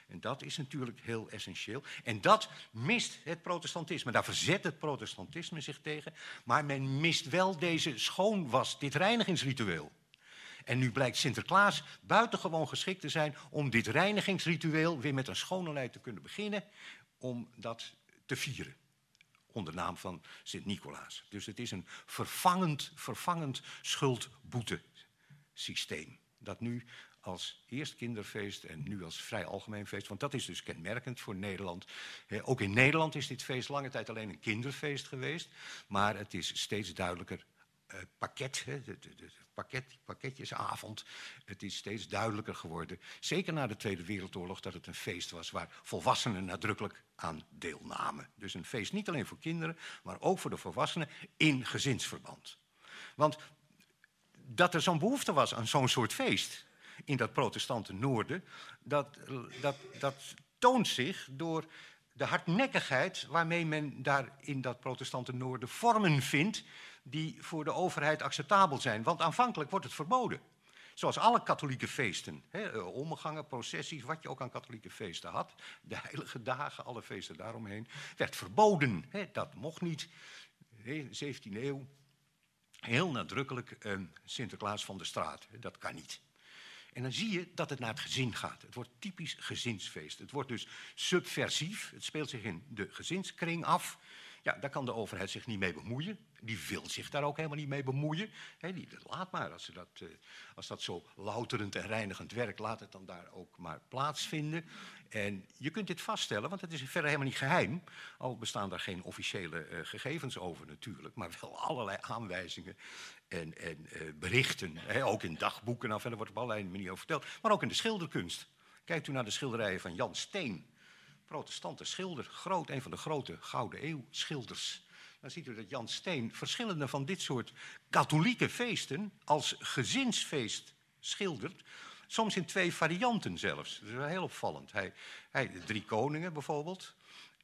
En dat is natuurlijk heel essentieel. En dat mist het protestantisme. Daar verzet het protestantisme zich tegen. Maar men mist wel deze schoonwas, dit reinigingsritueel. En nu blijkt Sinterklaas buitengewoon geschikt te zijn om dit reinigingsritueel weer met een schone te kunnen beginnen, om dat te vieren. Onder naam van Sint-Nicolaas. Dus het is een vervangend, vervangend schuldboetesysteem. Dat nu als eerst kinderfeest en nu als vrij algemeen feest. Want dat is dus kenmerkend voor Nederland. ook in Nederland is dit feest lange tijd alleen een kinderfeest geweest. Maar het is steeds duidelijker uh, pakket, pakket, pakketjesavond. Het is steeds duidelijker geworden, zeker na de Tweede Wereldoorlog, dat het een feest was waar volwassenen nadrukkelijk aan deelnamen. Dus een feest niet alleen voor kinderen, maar ook voor de volwassenen in gezinsverband. Want dat er zo'n behoefte was aan zo'n soort feest in dat protestante noorden, dat, dat, dat toont zich door de hardnekkigheid waarmee men daar in dat protestante noorden vormen vindt die voor de overheid acceptabel zijn. Want aanvankelijk wordt het verboden. Zoals alle katholieke feesten, hè, eh, omgangen, processies, wat je ook aan katholieke feesten had, de heilige dagen, alle feesten daaromheen, werd verboden. Hè, dat mocht niet. Hè, 17e eeuw, heel nadrukkelijk eh, Sinterklaas van de straat, dat kan niet. En dan zie je dat het naar het gezin gaat. Het wordt typisch gezinsfeest. Het wordt dus subversief. Het speelt zich in de gezinskring af. Ja, daar kan de overheid zich niet mee bemoeien. Die wil zich daar ook helemaal niet mee bemoeien. die, laat maar, als, ze dat, uh, als dat zo louterend en reinigend werkt, laat het dan daar ook maar plaatsvinden. En je kunt dit vaststellen, want het is verder helemaal niet geheim. Al bestaan daar geen officiële uh, gegevens over natuurlijk, maar wel allerlei aanwijzingen en, en uh, berichten. ook in dagboeken, nou, verder wordt op allerlei manieren verteld. Maar ook in de schilderkunst. Kijkt u naar de schilderijen van Jan Steen protestante schilder, groot, een van de grote Gouden Eeuw schilders. Dan ziet u dat Jan Steen verschillende van dit soort katholieke feesten als gezinsfeest schildert. Soms in twee varianten zelfs. Dat is wel heel opvallend. Hij, hij de Drie Koningen bijvoorbeeld.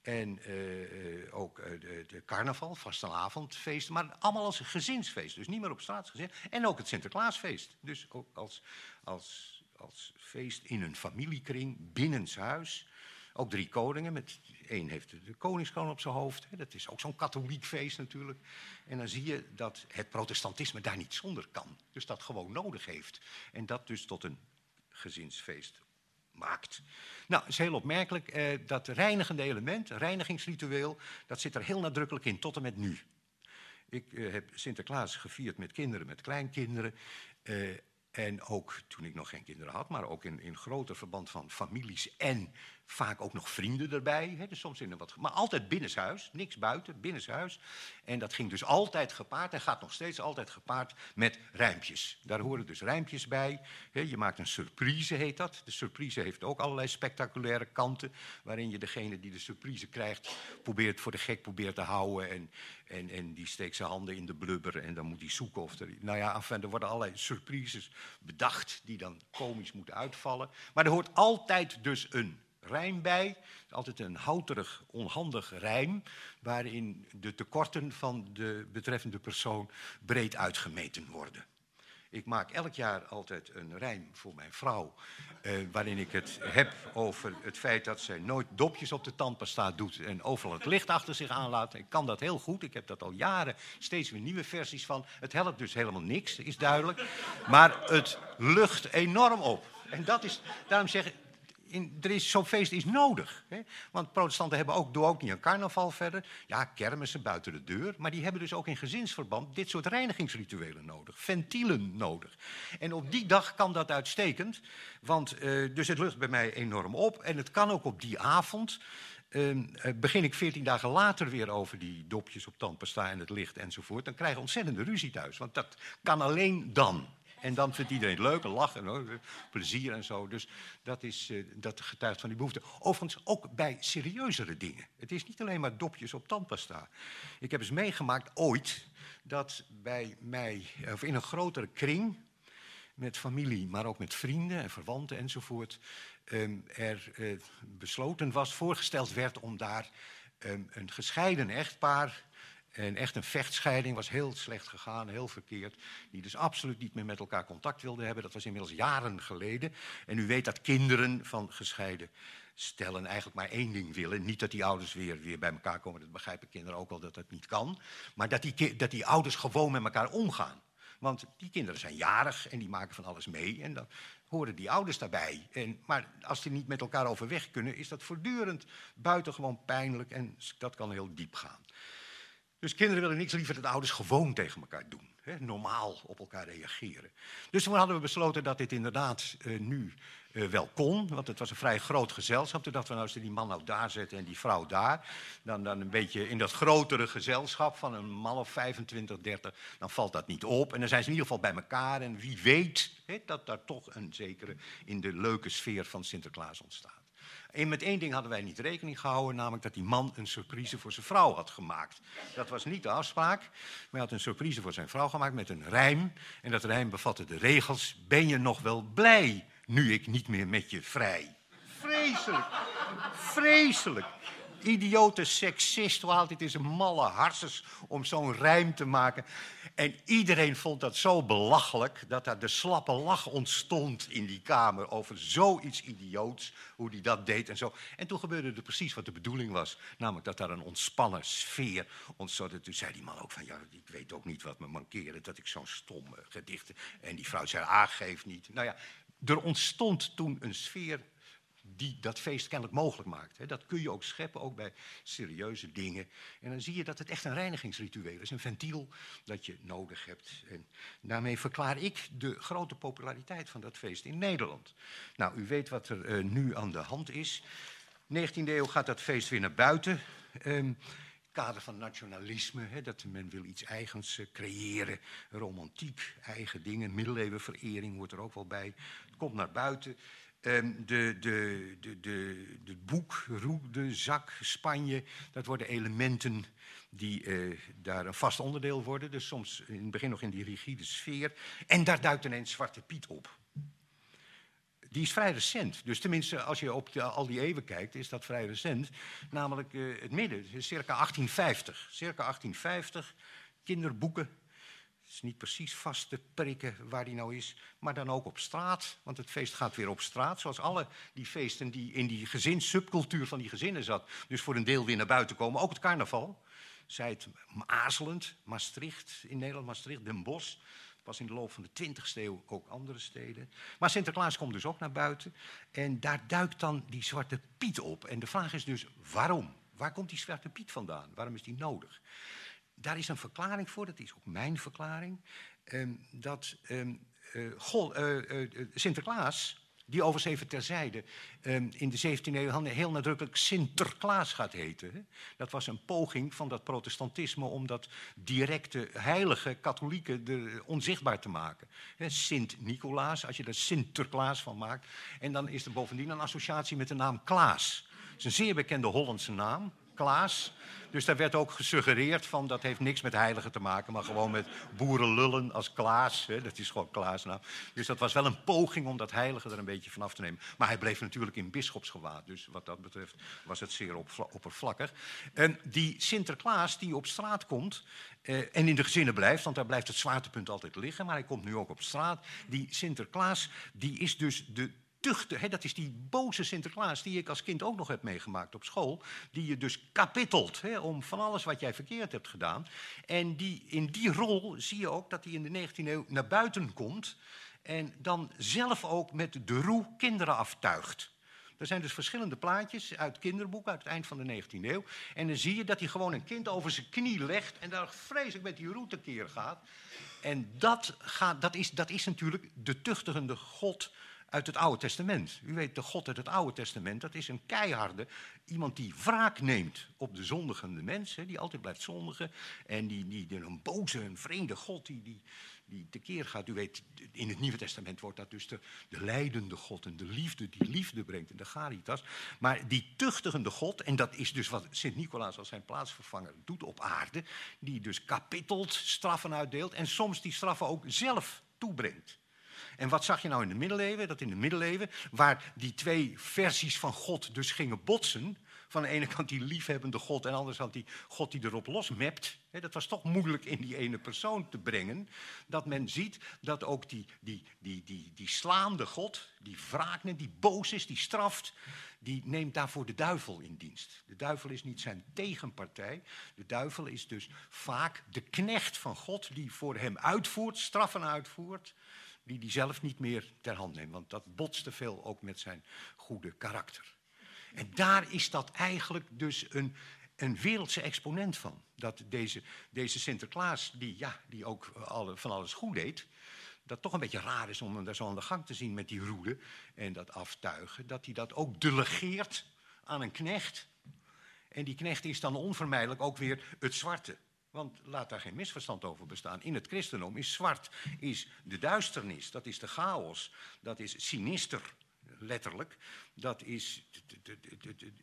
En uh, ook uh, de, carnaval, vastelavondfeesten. Maar allemaal als gezinsfeest. Dus niet meer op staatsgezin. En ook het Sinterklaasfeest. Dus ook als, als, als feest in een familiekring, binnenshuis. Ook drie koningen. Met, één heeft de koningskroon op zijn hoofd. Hè, dat is ook zo'n katholiek feest natuurlijk. En dan zie je dat het protestantisme daar niet zonder kan. Dus dat gewoon nodig heeft. En dat dus tot een gezinsfeest maakt. Nou, het is heel opmerkelijk. Eh, dat reinigende element, reinigingsritueel, dat zit er heel nadrukkelijk in, tot en met nu. Ik eh, heb Sinterklaas gevierd met kinderen, met kleinkinderen. Eh, en ook toen ik nog geen kinderen had, maar ook in, in groter verband van families en vaak ook nog vrienden erbij. Hè, dus soms in een wat, maar altijd binnenshuis, niks buiten, binnenshuis. En dat ging dus altijd gepaard en gaat nog steeds altijd gepaard met rijmpjes. Daar horen dus rijmpjes bij. Hè, je maakt een surprise, heet dat. De surprise heeft ook allerlei spectaculaire kanten, waarin je degene die de surprise krijgt, probeert voor de gek probeert te houden. En, en, en die steekt zijn handen in de blubber en dan moet hij zoeken of er. Nou ja, enfin, er worden allerlei surprises bedacht die dan komisch moeten uitvallen. Maar er hoort altijd dus een rijm bij. Altijd een houterig, onhandig rijm, waarin de tekorten van de betreffende persoon breed uitgemeten worden. Ik maak elk jaar altijd een rijm voor mijn vrouw. eh, waarin ik het heb over het feit dat zij nooit dopjes op de tandpasta doet. en overal het licht achter zich aanlaat. Ik kan dat heel goed. Ik heb dat al jaren steeds weer nieuwe versies van. Het helpt dus helemaal niks, is duidelijk. Maar het lucht enorm op. En dat is, daarom zeg ik, zo'n feest is nodig. Hè? Want protestanten hebben ook, doen ook niet een carnaval verder. Ja, kermissen buiten de deur. Maar die hebben dus ook in gezinsverband dit soort reinigingsrituelen nodig. Ventielen nodig. En op die dag kan dat uitstekend. Want eh, dus het lucht bij mij enorm op. En het kan ook op die avond. Uh, begin ik veertien dagen later weer over die dopjes op tandpasta en het licht enzovoort. Dan krijg je ontzettende ruzie thuis. Want dat kan alleen dan. En dan vindt iedereen het leuk en lachen en plezier en zo. Dus dat, is, uh, dat getuigt van die behoefte. Overigens ook bij serieuzere dingen. Het is niet alleen maar dopjes op tandpasta. Ik heb eens meegemaakt ooit dat bij mij, of in een grotere kring, met familie, maar ook met vrienden en verwanten enzovoort, um, er uh, besloten was, voorgesteld werd om daar um, een gescheiden echtpaar en echt een vechtscheiding was heel slecht gegaan, heel verkeerd. Die dus absoluut niet meer met elkaar contact wilden hebben. Dat was inmiddels jaren geleden. En u weet dat kinderen van gescheiden stellen eigenlijk maar één ding willen. Niet dat die ouders weer, weer bij elkaar komen, dat begrijpen kinderen ook wel dat dat niet kan. Maar dat die, dat die ouders gewoon met elkaar omgaan. Want die kinderen zijn jarig en die maken van alles mee. En dan horen die ouders daarbij. En, maar als die niet met elkaar overweg kunnen, is dat voortdurend buitengewoon pijnlijk en dat kan heel diep gaan. Dus kinderen willen niks liever dat ouders gewoon tegen elkaar doen. Hè, normaal op elkaar reageren. Dus toen hadden we besloten dat dit inderdaad uh, nu uh, wel kon. Want het was een vrij groot gezelschap. Toen dachten we, nou, als we die man nou daar zetten en die vrouw daar. Dan, dan een beetje in dat grotere gezelschap van een man of 25, 30. Dan valt dat niet op. En dan zijn ze in ieder geval bij elkaar. En wie weet hè, dat daar toch een zekere in de leuke sfeer van Sinterklaas ontstaat. En met één ding hadden wij niet rekening gehouden, namelijk dat die man een surprise voor zijn vrouw had gemaakt. Dat was niet de afspraak, maar hij had een surprise voor zijn vrouw gemaakt met een rijm. En dat rijm bevatte de regels: Ben je nog wel blij nu ik niet meer met je vrij? Vreselijk, vreselijk. Idiote seksist, hoe altijd is een malle harses om zo'n rijm te maken. En iedereen vond dat zo belachelijk dat daar de slappe lach ontstond in die kamer over zoiets idioots, hoe die dat deed en zo. En toen gebeurde er precies wat de bedoeling was, namelijk dat daar een ontspannen sfeer ontstond. Toen zei die man ook van, ja, ik weet ook niet wat me mankeerde, dat ik zo'n stom uh, gedicht... En die vrouw zei, ah, geef niet. Nou ja, er ontstond toen een sfeer die dat feest kennelijk mogelijk maakt. Dat kun je ook scheppen, ook bij serieuze dingen. En dan zie je dat het echt een reinigingsritueel is, een ventiel dat je nodig hebt. En daarmee verklaar ik de grote populariteit van dat feest in Nederland. Nou, u weet wat er uh, nu aan de hand is. 19e eeuw gaat dat feest weer naar buiten. Um, kader van nationalisme, hè, dat men wil iets eigens uh, creëren, romantiek, eigen dingen, middeleeuwenverering hoort er ook wel bij. Het komt naar buiten. Um, de, de, de, de, boek, roe, de zak, Spanje, dat worden elementen die uh, daar een vast onderdeel worden. Dus soms in het begin nog in die rigide sfeer. En daar duikt ineens Zwarte Piet op. Die is vrij recent. Dus tenminste, als je op al die eeuwen kijkt, is dat vrij recent. Namelijk uh, het midden, circa 1850. Circa 1850, kinderboeken, is niet precies vast te prikken waar die nou is, maar dan ook op straat. Want het feest gaat weer op straat, zoals alle die feesten die in die gezinssubcultuur van die gezinnen zat. Dus voor een deel weer naar buiten komen. Ook het carnaval. Zij het aarzelend, Maastricht in Nederland, Maastricht, Den Bosch. Pas in de loop van de 20e eeuw ook andere steden. Maar Sinterklaas komt dus ook naar buiten. En daar duikt dan die Zwarte Piet op. En de vraag is dus waarom? Waar komt die Zwarte Piet vandaan? Waarom is die nodig? Daar is een verklaring voor, dat is ook mijn verklaring. Um, dat uh, God, uh, uh, Sinterklaas, die overigens even terzijde, um, in de 17e eeuw heel nadrukkelijk Sinterklaas gaat heten. Dat was een poging van dat protestantisme om dat directe heilige katholieken de, onzichtbaar te maken. Sint-Nicolaas, als je er Sinterklaas van maakt. En dan is er bovendien een associatie met de naam Klaas. Het is een zeer bekende Hollandse naam. Klaas. Dus daar werd ook gesuggereerd van dat heeft niks met heiligen te maken, maar gewoon met boerenlullen als Klaas. Hè, dat is gewoon Klaas nou. Dus dat was wel een poging om dat heilige er een beetje vanaf te nemen. Maar hij bleef natuurlijk in bisschopsgewaad, dus wat dat betreft was het zeer oppervlakkig. En die Sinterklaas die op straat komt eh, en in de gezinnen blijft, want daar blijft het zwaartepunt altijd liggen, maar hij komt nu ook op straat. Die Sinterklaas die is dus de tuchte, dat is die boze Sinterklaas die ik als kind ook nog heb meegemaakt op school, die je dus kapittelt om van alles wat jij verkeerd hebt gedaan. En die, in die rol zie je ook dat hij in de 19e eeuw naar buiten komt en dan zelf ook met de roe kinderen aftuigt. Er zijn dus verschillende plaatjes uit kinderboeken uit het eind van de 19e eeuw. En dan zie je dat hij gewoon een kind over zijn knie legt en daar vreselijk met die roe tekeer gaat. En dat, gaat, dat, is, dat is natuurlijk de tuchtigende God uit het Oude Testament. U weet, de God uit het Oude Testament, dat is een keiharde. Iemand die wraak neemt op de zondigende mensen, die altijd blijft zondigen. En die, een boze, een vreemde God die, die, die tekeer gaat. U weet, in het Nieuwe Testament wordt dat dus de, de leidende God en de liefde die liefde brengt en de Garitas. Maar die tuchtigende God, en dat is dus wat Sint-Nicolaas als zijn plaatsvervanger doet op aarde, die dus kapittelt, straffen uitdeelt en soms die straffen ook zelf toebrengt. En wat zag je nou in de middeleeuwen? Dat in de middeleeuwen, waar die twee versies van God dus gingen botsen, van de ene kant die liefhebbende God en de andere kant die God die erop losmept. dat was toch moeilijk in die ene persoon te brengen. Dat men ziet dat ook die, die, die, die, die slaande God, die wraak die boos is, die straft, die neemt daarvoor de duivel in dienst. De duivel is niet zijn tegenpartij. De duivel is dus vaak de knecht van God die voor hem uitvoert, straffen uitvoert die hij zelf niet meer ter hand neemt. Want dat botst te veel ook met zijn goede karakter. En daar is dat eigenlijk dus een, een wereldse exponent van. Dat deze, deze Sinterklaas, die, ja, die ook alle, van alles goed deed, dat toch een beetje raar is om hem daar zo aan de gang te zien met die roede en dat aftuigen, dat hij dat ook delegeert aan een knecht. En die knecht is dan onvermijdelijk ook weer het zwarte. Want laat daar geen misverstand over bestaan. In het christendom is zwart is de duisternis, dat is de chaos, dat is sinister, letterlijk. Dat is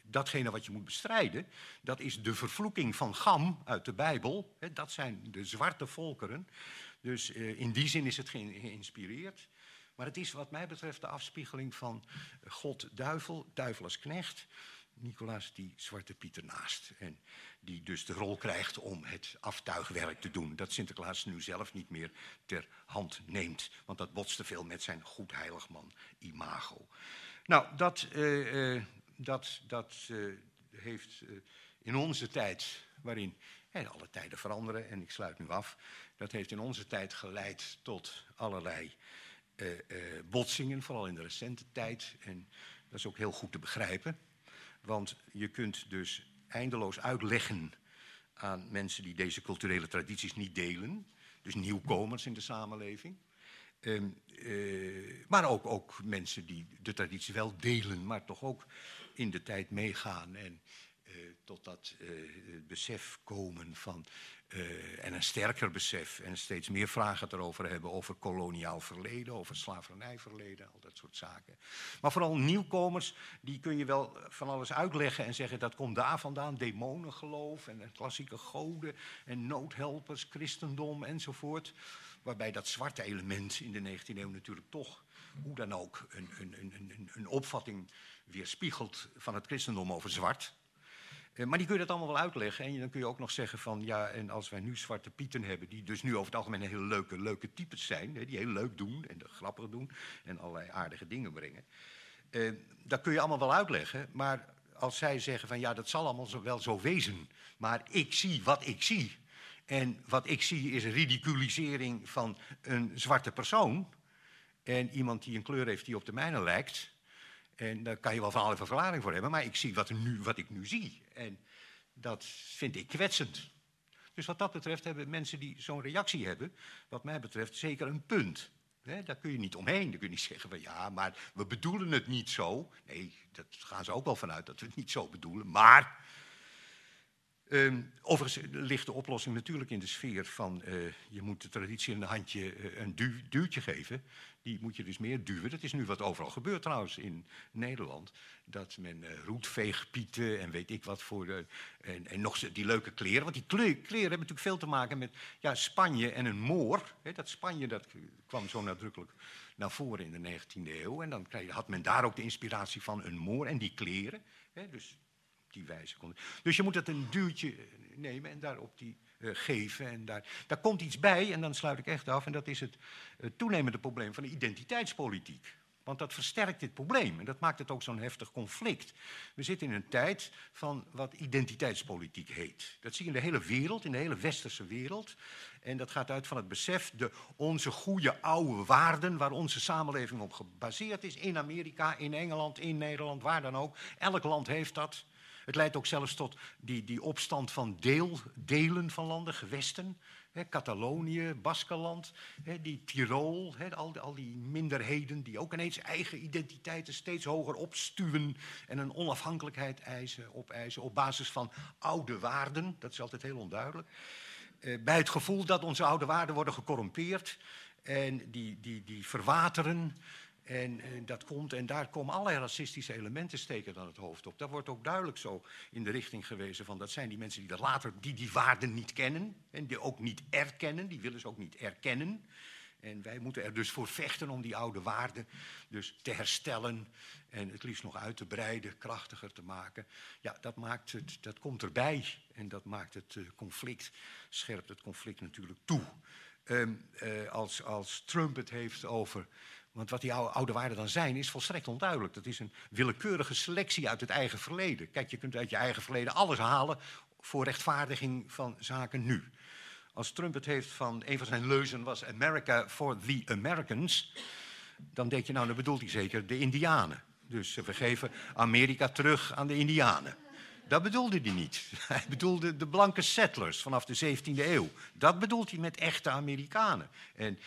datgene wat je moet bestrijden. Dat is de vervloeking van Gam uit de Bijbel. Dat zijn de zwarte volkeren. Dus eh, in die zin is het geïnspireerd. Maar het is wat mij betreft de afspiegeling van God duivel, duivel als knecht. Nicolaas die Zwarte Piet ernaast. En die dus de rol krijgt om het aftuigwerk te doen. Dat Sinterklaas nu zelf niet meer ter hand neemt. Want dat botst te veel met zijn goed heiligman imago. Nou, dat, uh, uh, dat, dat uh, heeft in onze tijd, waarin alle tijden veranderen, en ik sluit nu af, dat heeft in onze tijd geleid tot allerlei botsingen, vooral in de recente tijd. En dat is ook heel goed te begrijpen. Want je kunt dus eindeloos uitleggen aan mensen die deze culturele tradities niet delen. Dus nieuwkomers in de samenleving. Ehm, eh, maar ook, ook mensen die de traditie wel delen, maar toch ook in de tijd meegaan en uh, tot dat uh, besef komen van uh, en een sterker besef en steeds meer vragen erover hebben over koloniaal verleden, over slavernijverleden, al dat soort zaken. Maar vooral nieuwkomers, die kun je wel van alles uitleggen en zeggen dat komt daar vandaan, demonengeloof en klassieke goden en noodhelpers, christendom enzovoort. Waarbij dat zwarte element in de 19e eeuw natuurlijk toch, hoe dan ook, een, een, een, een opvatting weerspiegelt van het christendom over zwart. Eh, maar die kun je dat allemaal wel uitleggen. En dan kun je ook nog zeggen van, ja, en als wij nu zwarte pieten hebben... die dus nu over het algemeen hele leuke, leuke types zijn... die heel leuk doen en grappig doen en allerlei aardige dingen brengen... Eh, dat kun je allemaal wel uitleggen, maar als zij zeggen van... ja, dat zal allemaal zo, wel zo wezen, maar ik zie wat ik zie... en wat ik zie is een ridiculisering van een zwarte persoon... en iemand die een kleur heeft die op de mijne lijkt... En daar kan je wel van alle verklaring voor hebben, maar ik zie wat, nu, wat ik nu zie. En dat vind ik kwetsend. Dus wat dat betreft hebben mensen die zo'n reactie hebben, wat mij betreft, zeker een punt. daar kun je niet omheen. Dan kun je niet zeggen van ja, maar we bedoelen het niet zo. Nee, dat gaan ze ook wel vanuit dat we het niet zo bedoelen. Maar Um, overigens ligt de oplossing natuurlijk in de sfeer van uh, je moet de traditie een handje, een duw, duwtje geven. Die moet je dus meer duwen. Dat is nu wat overal gebeurt trouwens in Nederland. Dat men uh, roetveegpieten en weet ik wat voor. en, en, nog die leuke kleren. Want die kleren, hebben natuurlijk veel te maken met ja, Spanje en een moor. Dat Spanje dat kwam zo nadrukkelijk naar voren in de 19e eeuw. En dan had men daar ook de inspiratie van een moor en die kleren. Dus die wijze. Dus je moet het een duwtje nemen en daarop die uh, geven. En daar, daar komt iets bij, en dan sluit ik echt af, en dat is het toenemende probleem van de identiteitspolitiek. Want dat versterkt dit probleem en dat maakt het ook zo'n heftig conflict. We zitten in een tijd van wat identiteitspolitiek heet. Dat zie je in de hele wereld, in de hele westerse wereld. En dat gaat uit van het besef, de onze goede oude waarden waar onze samenleving op gebaseerd is. In Amerika, in Engeland, in Nederland, waar dan ook. Elk land heeft dat. Het leidt ook zelfs tot die, die opstand van deel, delen van landen, gewesten. Hè, Catalonië, Baskeland, hè, die Tirol, hè, al, al, die minderheden die ook ineens eigen identiteiten steeds hoger opstuwen en een onafhankelijkheid eisen, opeisen op basis van oude waarden. Dat is altijd heel onduidelijk. Eh, bij het gevoel dat onze oude waarden worden gecorrumpeerd en die, die, die verwateren. En, en, dat komt, en daar komen allerlei racistische elementen steken dan het hoofd op. Daar wordt ook duidelijk zo in de richting gewezen van dat zijn die mensen die dat later, die die waarden niet kennen en die ook niet erkennen, die willen ze ook niet erkennen. En wij moeten er dus voor vechten om die oude waarden dus te herstellen en het liefst nog uit te breiden, krachtiger te maken. Ja, dat, maakt het, dat komt erbij en dat maakt het uh, conflict, scherpt het conflict natuurlijk toe. Um, uh, als, als Trump het heeft over want wat die oude, waarden dan zijn, is volstrekt onduidelijk. Dat is een willekeurige selectie uit het eigen verleden. Kijk, je kunt uit je eigen verleden alles halen voor rechtvaardiging van zaken nu. Als Trump het heeft van, een van zijn leuzen was America for the Americans, dan denk je, nou, dan bedoelt hij zeker de Indianen. Dus we geven Amerika terug aan de Indianen. Dat bedoelde hij niet. Hij bedoelde de blanke settlers vanaf de 17e eeuw. Dat bedoelt hij met echte Amerikanen. En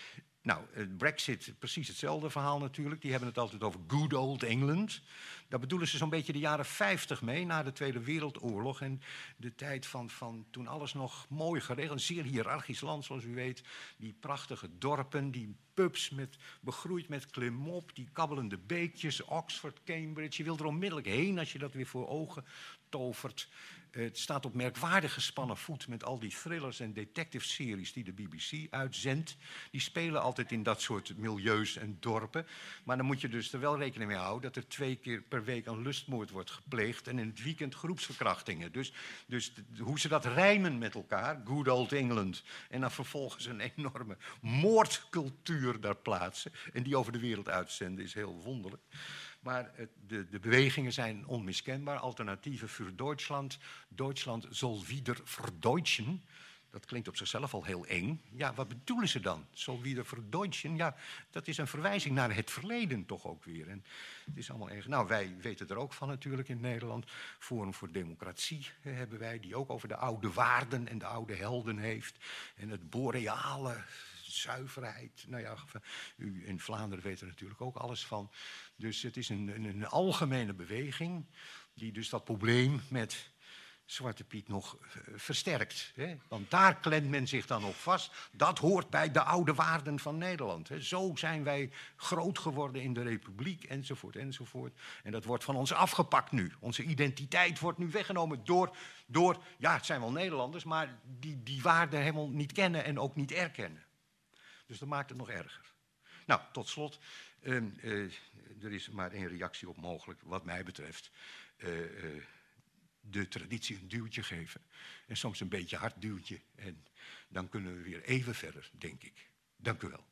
nou, Brexit, precies hetzelfde verhaal natuurlijk. Die hebben het altijd over good old England. Daar bedoelen ze zo'n beetje de jaren 50 mee, na de Tweede Wereldoorlog. En de tijd van, van toen alles nog mooi geregeld, een zeer hiërarchisch land zoals u weet. Die prachtige dorpen, die pubs met, begroeid met klimop, die kabbelende beekjes, Oxford, Cambridge. Je wil er onmiddellijk heen als je dat weer voor ogen tovert. Het staat op merkwaardig gespannen voet met al die thrillers en detective-series die de BBC uitzendt. Die spelen altijd in dat soort milieus en dorpen. Maar dan moet je dus er wel rekening mee houden dat er twee keer per week een lustmoord wordt gepleegd en in het weekend groepsverkrachtingen. Dus, dus hoe ze dat rijmen met elkaar, good old England, en dan vervolgens een enorme moordcultuur daar plaatsen en die over de wereld uitzenden, is heel wonderlijk. Maar de, de, bewegingen zijn onmiskenbaar. Alternatieven voor Duitsland. Duitsland zal wieder verdeutschen. Dat klinkt op zichzelf al heel eng. Ja, wat bedoelen ze dan? Zal wieder verdeutschen? Ja, dat is een verwijzing naar het verleden toch ook weer. En het is allemaal erg. Nou, wij weten er ook van natuurlijk in Nederland. Forum voor Democratie hebben wij, die ook over de oude waarden en de oude helden heeft. En het boreale zuiverheid. Nou ja, u in Vlaanderen weet er natuurlijk ook alles van. Dus het is een, een, algemene beweging die dus dat probleem met Zwarte Piet nog uh, versterkt. Hè? Want daar klemt men zich dan op vast. Dat hoort bij de oude waarden van Nederland. Hè? Zo zijn wij groot geworden in de Republiek, enzovoort, enzovoort. En dat wordt van ons afgepakt nu. Onze identiteit wordt nu weggenomen door, door ja, het zijn wel Nederlanders, maar die die waarden helemaal niet kennen en ook niet erkennen. Dus dat maakt het nog erger. Nou, tot slot, uh, uh, er is maar één reactie op mogelijk, wat mij betreft. Uh, de traditie een duwtje geven. En soms een beetje hard duwtje. En dan kunnen we weer even verder, denk ik. Dank u wel.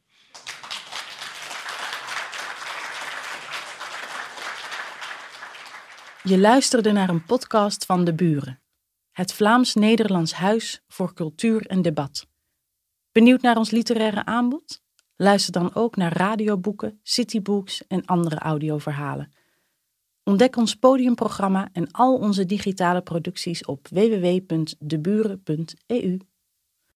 Je luisterde naar een podcast van De Buren. Het Vlaams-Nederlands Huis voor Cultuur en Debat. Benieuwd naar ons literaire aanbod? Luister dan ook naar radioboeken, citybooks en andere audioverhalen. Ontdek ons podiumprogramma en al onze digitale producties op www.deburen.eu.